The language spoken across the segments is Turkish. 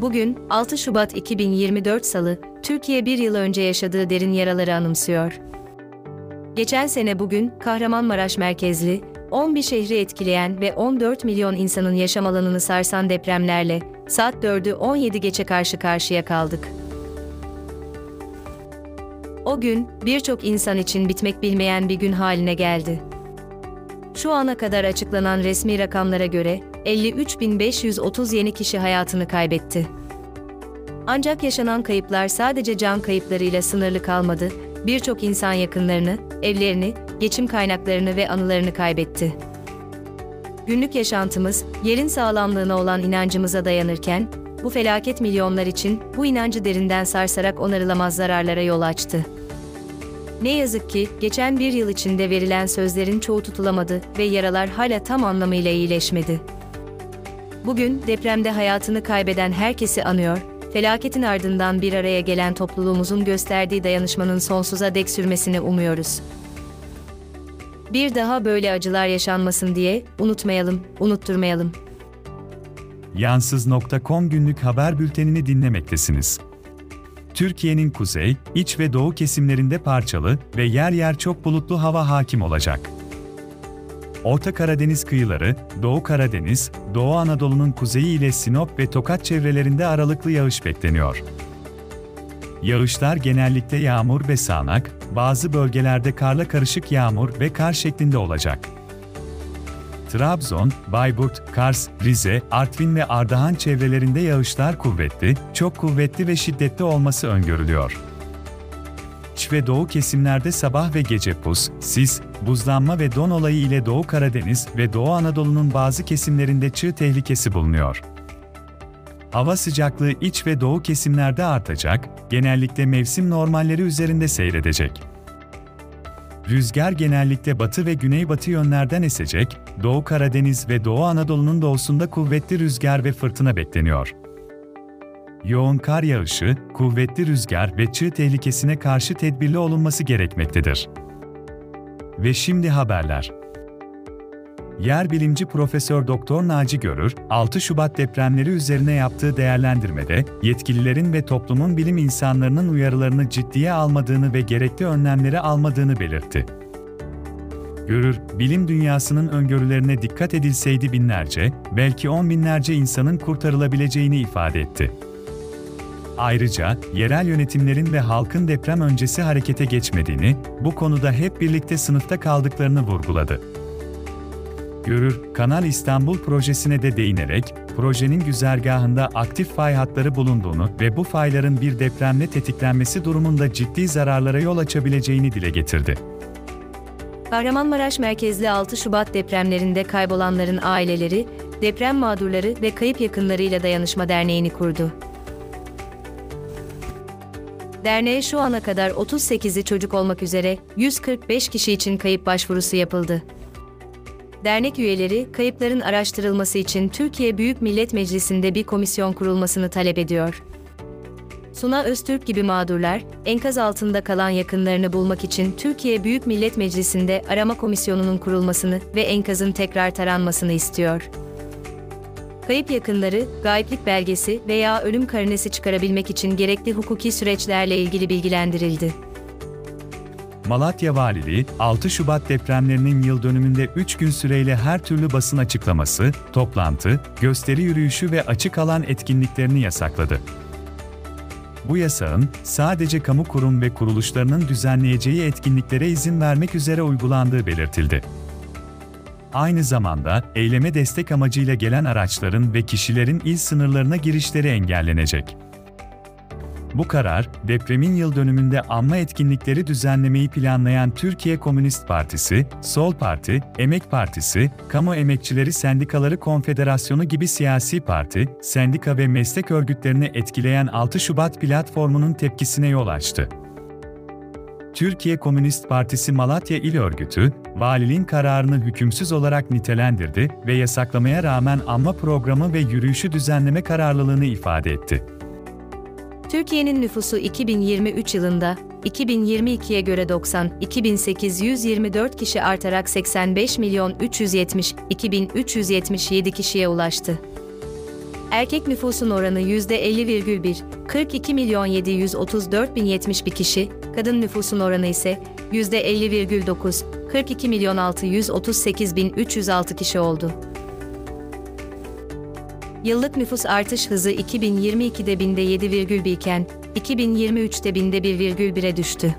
Bugün, 6 Şubat 2024 Salı, Türkiye bir yıl önce yaşadığı derin yaraları anımsıyor. Geçen sene bugün, Kahramanmaraş merkezli, 11 şehri etkileyen ve 14 milyon insanın yaşam alanını sarsan depremlerle, saat 4'ü 17 geçe karşı karşıya kaldık. O gün, birçok insan için bitmek bilmeyen bir gün haline geldi. Şu ana kadar açıklanan resmi rakamlara göre 53.530 yeni kişi hayatını kaybetti. Ancak yaşanan kayıplar sadece can kayıplarıyla sınırlı kalmadı, birçok insan yakınlarını, evlerini, geçim kaynaklarını ve anılarını kaybetti. Günlük yaşantımız, yerin sağlamlığına olan inancımıza dayanırken, bu felaket milyonlar için bu inancı derinden sarsarak onarılamaz zararlara yol açtı. Ne yazık ki geçen bir yıl içinde verilen sözlerin çoğu tutulamadı ve yaralar hala tam anlamıyla iyileşmedi. Bugün depremde hayatını kaybeden herkesi anıyor, felaketin ardından bir araya gelen topluluğumuzun gösterdiği dayanışmanın sonsuza dek sürmesini umuyoruz. Bir daha böyle acılar yaşanmasın diye unutmayalım, unutturmayalım. Yansız.com günlük haber bültenini dinlemektesiniz. Türkiye'nin kuzey, iç ve doğu kesimlerinde parçalı ve yer yer çok bulutlu hava hakim olacak. Orta Karadeniz kıyıları, Doğu Karadeniz, Doğu Anadolu'nun kuzeyi ile Sinop ve Tokat çevrelerinde aralıklı yağış bekleniyor. Yağışlar genellikle yağmur ve sağanak, bazı bölgelerde karla karışık yağmur ve kar şeklinde olacak. Trabzon, Bayburt, Kars, Rize, Artvin ve Ardahan çevrelerinde yağışlar kuvvetli, çok kuvvetli ve şiddetli olması öngörülüyor. Ve doğu kesimlerde sabah ve gece pus, sis, buzlanma ve don olayı ile Doğu Karadeniz ve Doğu Anadolu'nun bazı kesimlerinde çığ tehlikesi bulunuyor. Hava sıcaklığı iç ve doğu kesimlerde artacak, genellikle mevsim normalleri üzerinde seyredecek. Rüzgar genellikle batı ve güneybatı yönlerden esecek, Doğu Karadeniz ve Doğu Anadolu'nun doğusunda kuvvetli rüzgar ve fırtına bekleniyor. Yoğun kar yağışı, kuvvetli rüzgar ve çığ tehlikesine karşı tedbirli olunması gerekmektedir. Ve şimdi haberler. Yer bilimci Profesör Doktor Naci Görür, 6 Şubat depremleri üzerine yaptığı değerlendirmede, yetkililerin ve toplumun bilim insanlarının uyarılarını ciddiye almadığını ve gerekli önlemleri almadığını belirtti. Görür, bilim dünyasının öngörülerine dikkat edilseydi binlerce, belki on binlerce insanın kurtarılabileceğini ifade etti. Ayrıca, yerel yönetimlerin ve halkın deprem öncesi harekete geçmediğini, bu konuda hep birlikte sınıfta kaldıklarını vurguladı. Görür, Kanal İstanbul projesine de değinerek, projenin güzergahında aktif fay hatları bulunduğunu ve bu fayların bir depremle tetiklenmesi durumunda ciddi zararlara yol açabileceğini dile getirdi. Kahramanmaraş merkezli 6 Şubat depremlerinde kaybolanların aileleri, deprem mağdurları ve kayıp yakınlarıyla dayanışma derneğini kurdu. Derneğe şu ana kadar 38'i çocuk olmak üzere 145 kişi için kayıp başvurusu yapıldı. Dernek üyeleri, kayıpların araştırılması için Türkiye Büyük Millet Meclisi'nde bir komisyon kurulmasını talep ediyor. Suna Öztürk gibi mağdurlar, enkaz altında kalan yakınlarını bulmak için Türkiye Büyük Millet Meclisi'nde arama komisyonunun kurulmasını ve enkazın tekrar taranmasını istiyor. Kayıp yakınları, gayiplik belgesi veya ölüm karnesi çıkarabilmek için gerekli hukuki süreçlerle ilgili bilgilendirildi. Malatya Valiliği, 6 Şubat depremlerinin yıl dönümünde 3 gün süreyle her türlü basın açıklaması, toplantı, gösteri yürüyüşü ve açık alan etkinliklerini yasakladı. Bu yasağın sadece kamu kurum ve kuruluşlarının düzenleyeceği etkinliklere izin vermek üzere uygulandığı belirtildi. Aynı zamanda eyleme destek amacıyla gelen araçların ve kişilerin il sınırlarına girişleri engellenecek. Bu karar, depremin yıl dönümünde anma etkinlikleri düzenlemeyi planlayan Türkiye Komünist Partisi, Sol Parti, Emek Partisi, Kamu Emekçileri Sendikaları Konfederasyonu gibi siyasi parti, sendika ve meslek örgütlerini etkileyen 6 Şubat platformunun tepkisine yol açtı. Türkiye Komünist Partisi Malatya İl Örgütü, valiliğin kararını hükümsüz olarak nitelendirdi ve yasaklamaya rağmen anma programı ve yürüyüşü düzenleme kararlılığını ifade etti. Türkiye'nin nüfusu 2023 yılında 2022'ye göre 90.824 kişi artarak 85 milyon 370 2377 kişiye ulaştı. Erkek nüfusun oranı %50,1, 42 milyon 734 bin 71 kişi, kadın nüfusun oranı ise %50,9, 42 milyon 638 bin 306 kişi oldu. Yıllık nüfus artış hızı 2022'de binde 7,1 iken, 2023'te binde 1,1'e düştü.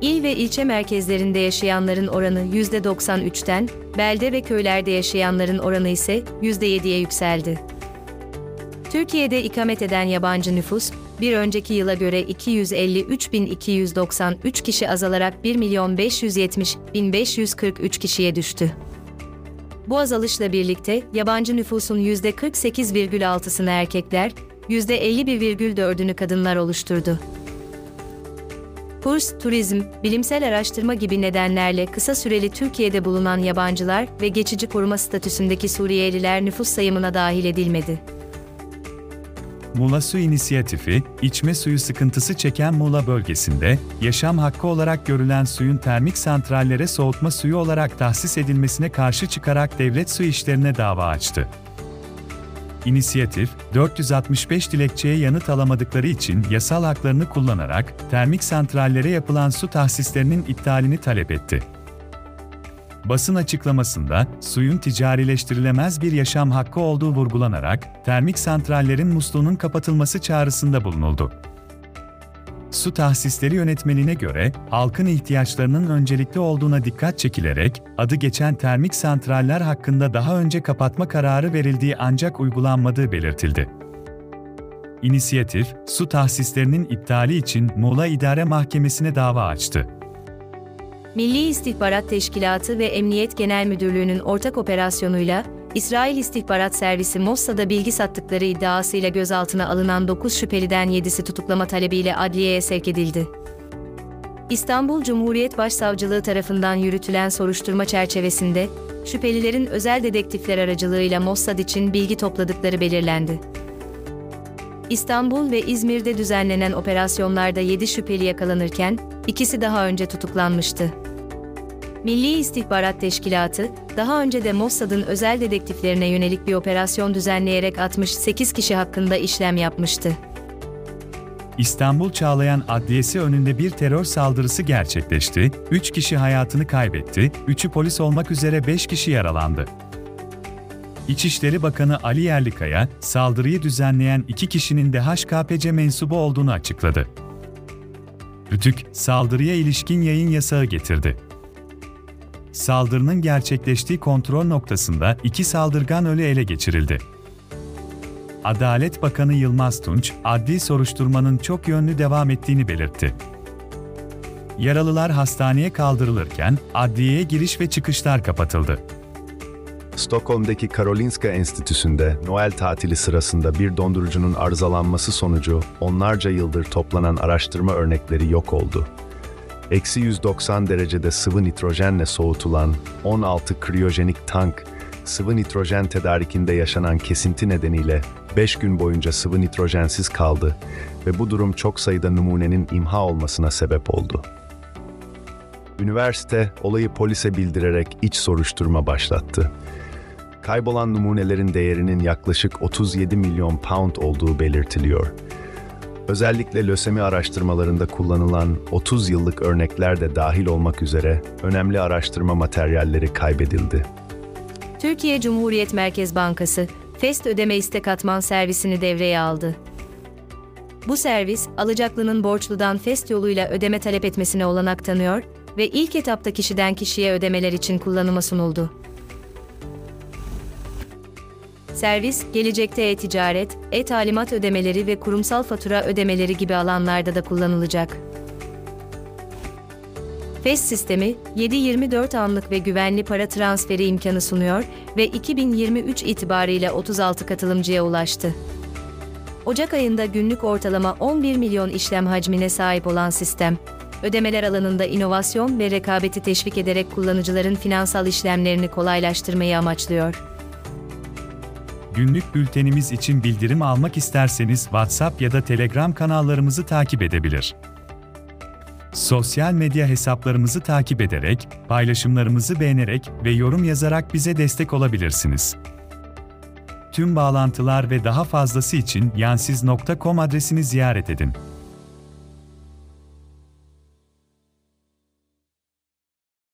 İl ve ilçe merkezlerinde yaşayanların oranı %93'ten, belde ve köylerde yaşayanların oranı ise %7'ye yükseldi. Türkiye'de ikamet eden yabancı nüfus, bir önceki yıla göre 253.293 kişi azalarak 1.570.543 kişiye düştü. Bu azalışla birlikte yabancı nüfusun %48,6'sını erkekler, %51,4'ünü kadınlar oluşturdu. Kurs, turizm, bilimsel araştırma gibi nedenlerle kısa süreli Türkiye'de bulunan yabancılar ve geçici koruma statüsündeki Suriyeliler nüfus sayımına dahil edilmedi. Muğla Su İnisiyatifi, içme suyu sıkıntısı çeken Muğla bölgesinde, yaşam hakkı olarak görülen suyun termik santrallere soğutma suyu olarak tahsis edilmesine karşı çıkarak devlet su işlerine dava açtı. İnisiyatif, 465 dilekçeye yanıt alamadıkları için yasal haklarını kullanarak termik santrallere yapılan su tahsislerinin iptalini talep etti. Basın açıklamasında suyun ticarileştirilemez bir yaşam hakkı olduğu vurgulanarak termik santrallerin musluğunun kapatılması çağrısında bulunuldu. Su tahsisleri yönetmeliğine göre halkın ihtiyaçlarının öncelikli olduğuna dikkat çekilerek adı geçen termik santraller hakkında daha önce kapatma kararı verildiği ancak uygulanmadığı belirtildi. İnisiyatif, su tahsislerinin iptali için Muğla İdare Mahkemesi'ne dava açtı. Milli İstihbarat Teşkilatı ve Emniyet Genel Müdürlüğü'nün ortak operasyonuyla İsrail İstihbarat Servisi Mossad'a bilgi sattıkları iddiasıyla gözaltına alınan 9 şüpheliden 7'si tutuklama talebiyle adliyeye sevk edildi. İstanbul Cumhuriyet Başsavcılığı tarafından yürütülen soruşturma çerçevesinde şüphelilerin özel dedektifler aracılığıyla Mossad için bilgi topladıkları belirlendi. İstanbul ve İzmir'de düzenlenen operasyonlarda 7 şüpheli yakalanırken ikisi daha önce tutuklanmıştı. Milli İstihbarat Teşkilatı, daha önce de Mossad'ın özel dedektiflerine yönelik bir operasyon düzenleyerek 68 kişi hakkında işlem yapmıştı. İstanbul Çağlayan Adliyesi önünde bir terör saldırısı gerçekleşti, 3 kişi hayatını kaybetti, 3'ü polis olmak üzere 5 kişi yaralandı. İçişleri Bakanı Ali Yerlikaya, saldırıyı düzenleyen iki kişinin de HKPC mensubu olduğunu açıkladı. Rütük, saldırıya ilişkin yayın yasağı getirdi. Saldırının gerçekleştiği kontrol noktasında iki saldırgan ölü ele geçirildi. Adalet Bakanı Yılmaz Tunç, adli soruşturmanın çok yönlü devam ettiğini belirtti. Yaralılar hastaneye kaldırılırken adliyeye giriş ve çıkışlar kapatıldı. Stockholm'daki Karolinska Enstitüsü'nde Noel tatili sırasında bir dondurucunun arızalanması sonucu onlarca yıldır toplanan araştırma örnekleri yok oldu. Eksi 190 derecede sıvı nitrojenle soğutulan 16 kriyojenik tank, sıvı nitrojen tedarikinde yaşanan kesinti nedeniyle 5 gün boyunca sıvı nitrojensiz kaldı ve bu durum çok sayıda numunenin imha olmasına sebep oldu. Üniversite olayı polise bildirerek iç soruşturma başlattı. Kaybolan numunelerin değerinin yaklaşık 37 milyon pound olduğu belirtiliyor. Özellikle lösemi araştırmalarında kullanılan 30 yıllık örnekler de dahil olmak üzere önemli araştırma materyalleri kaybedildi. Türkiye Cumhuriyet Merkez Bankası, FEST ödeme istek atman servisini devreye aldı. Bu servis, alacaklının borçludan FEST yoluyla ödeme talep etmesine olanak tanıyor ve ilk etapta kişiden kişiye ödemeler için kullanıma sunuldu. Servis, gelecekte e-ticaret, e-talimat ödemeleri ve kurumsal fatura ödemeleri gibi alanlarda da kullanılacak. FES sistemi, 7-24 anlık ve güvenli para transferi imkanı sunuyor ve 2023 itibariyle 36 katılımcıya ulaştı. Ocak ayında günlük ortalama 11 milyon işlem hacmine sahip olan sistem, ödemeler alanında inovasyon ve rekabeti teşvik ederek kullanıcıların finansal işlemlerini kolaylaştırmayı amaçlıyor. Günlük bültenimiz için bildirim almak isterseniz WhatsApp ya da Telegram kanallarımızı takip edebilir. Sosyal medya hesaplarımızı takip ederek, paylaşımlarımızı beğenerek ve yorum yazarak bize destek olabilirsiniz. Tüm bağlantılar ve daha fazlası için yansiz.com adresini ziyaret edin.